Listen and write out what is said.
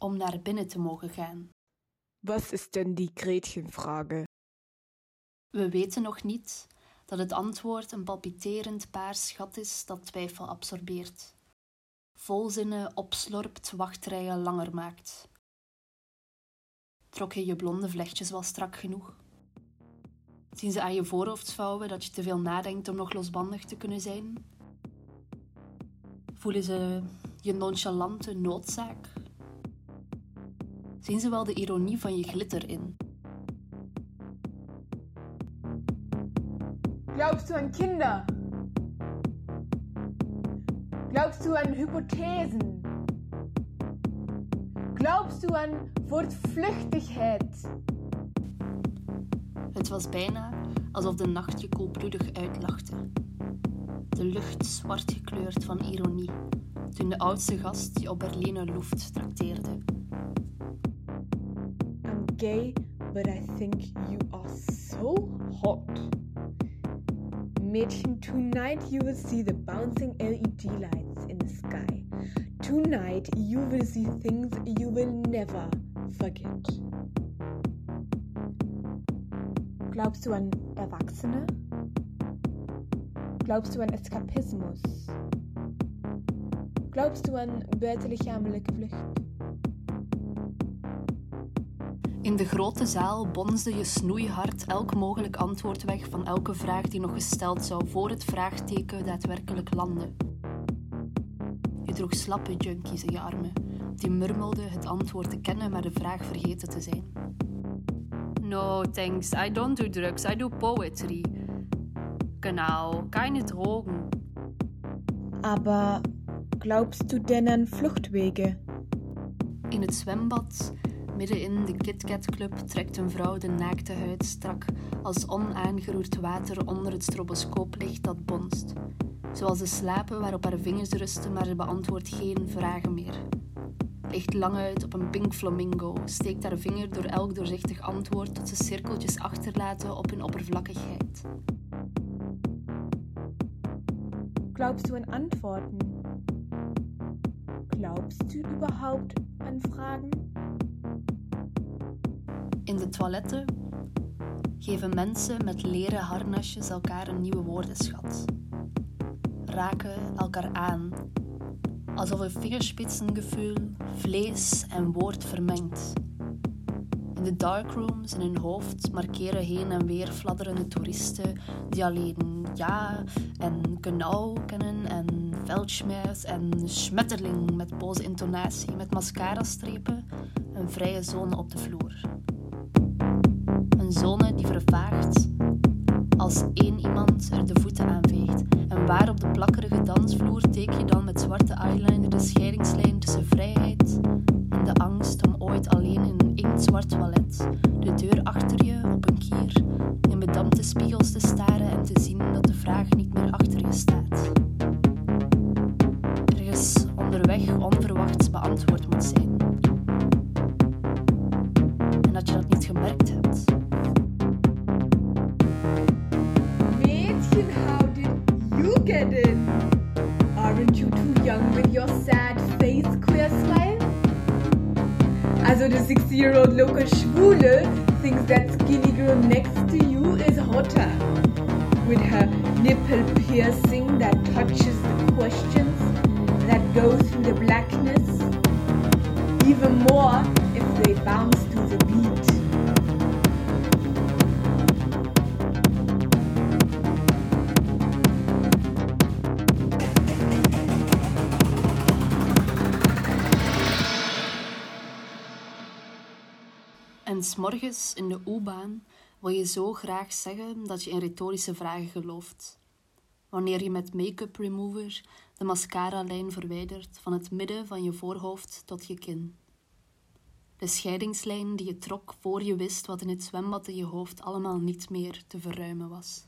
om naar binnen te mogen gaan. Was ist denn die Gretchenfrage? We weten nog niet dat het antwoord een palpiterend paars gat is dat twijfel absorbeert, volzinnen opslorpt, wachtrijen langer maakt. Trok je je blonde vlechtjes wel strak genoeg? Zien ze aan je voorhoofd vouwen dat je te veel nadenkt om nog losbandig te kunnen zijn? Voelen ze je nonchalante noodzaak? Zien ze wel de ironie van je glitter in? Glaubst du an Kinder? Glaubst du an Hypothesen? Glaubst du an Voortvluchtigheid? Het was bijna alsof de nacht je koelbloedig uitlachte. De lucht zwart gekleurd van ironie, toen de oudste gast je op Berliner Luft trakteerde. Gay, but I think you are so hot. Mädchen, tonight you will see the bouncing LED lights in the sky. Tonight you will see things you will never forget. Glaubst du an Erwachsene? Glaubst du an Eskapismus? Glaubst du an buitenlichamelijke vlucht? In de grote zaal bonsde je snoeihard elk mogelijk antwoord weg van elke vraag die nog gesteld zou voor het vraagteken daadwerkelijk landde. Je droeg slappe junkies in je armen, die murmelden het antwoord te kennen, maar de vraag vergeten te zijn. No, thanks, I don't do drugs, I do poetry. Genau, keine Drogen. Aber glaubst du denn an Fluchtwege? In het zwembad, midden in de KitKat Club, trekt een vrouw de naakte huid strak als onaangeroerd water onder het stroboscooplicht dat bonst. Zoals de slapen waarop haar vingers rusten, maar ze beantwoordt geen vragen meer. Ligt lang uit op een pink flamingo, steekt haar vinger door elk doorzichtig antwoord tot ze cirkeltjes achterlaten op hun oppervlakkigheid. Glaubst du an Antworten? Glaubst du überhaupt an Fragen? In de toiletten geven mensen met leren harnasjes elkaar een nieuwe woordenschat. Raken elkaar aan, alsof een vingerspitsengevoel vlees en woord vermengt. In de darkrooms in hun hoofd markeren heen en weer fladderende toeristen die alleen ja en genau kennen en veldschmerz en schmetterling met boze intonatie met mascara-strepen een vrije zone op de vloer. Plakkerige dansvloer teken je dan met zwarte eyeliner de scheidingslijn tussen vrijheid en de angst om ooit alleen in een inktzwart toilet, de deur achter je op een kier, in bedampte spiegels te staren en te zien dat de vraag niet meer achter je staat. Ergens onderweg onverwachts beantwoord moet zijn. En dat je dat niet gemerkt hebt. Mädchen, how you get? Aren't you too young with your sad face queer smile? Also the 60-year-old local Schwule thinks that skinny girl next to you is hotter. With her nipple piercing that touches the questions that go through the blackness. Even more if they bounce En s'morgens in de U-baan wil je zo graag zeggen dat je in retorische vragen gelooft. Wanneer je met make-up remover de mascara-lijn verwijdert van het midden van je voorhoofd tot je kin. De scheidingslijn die je trok voor je wist wat in het zwembad in je hoofd allemaal niet meer te verruimen was.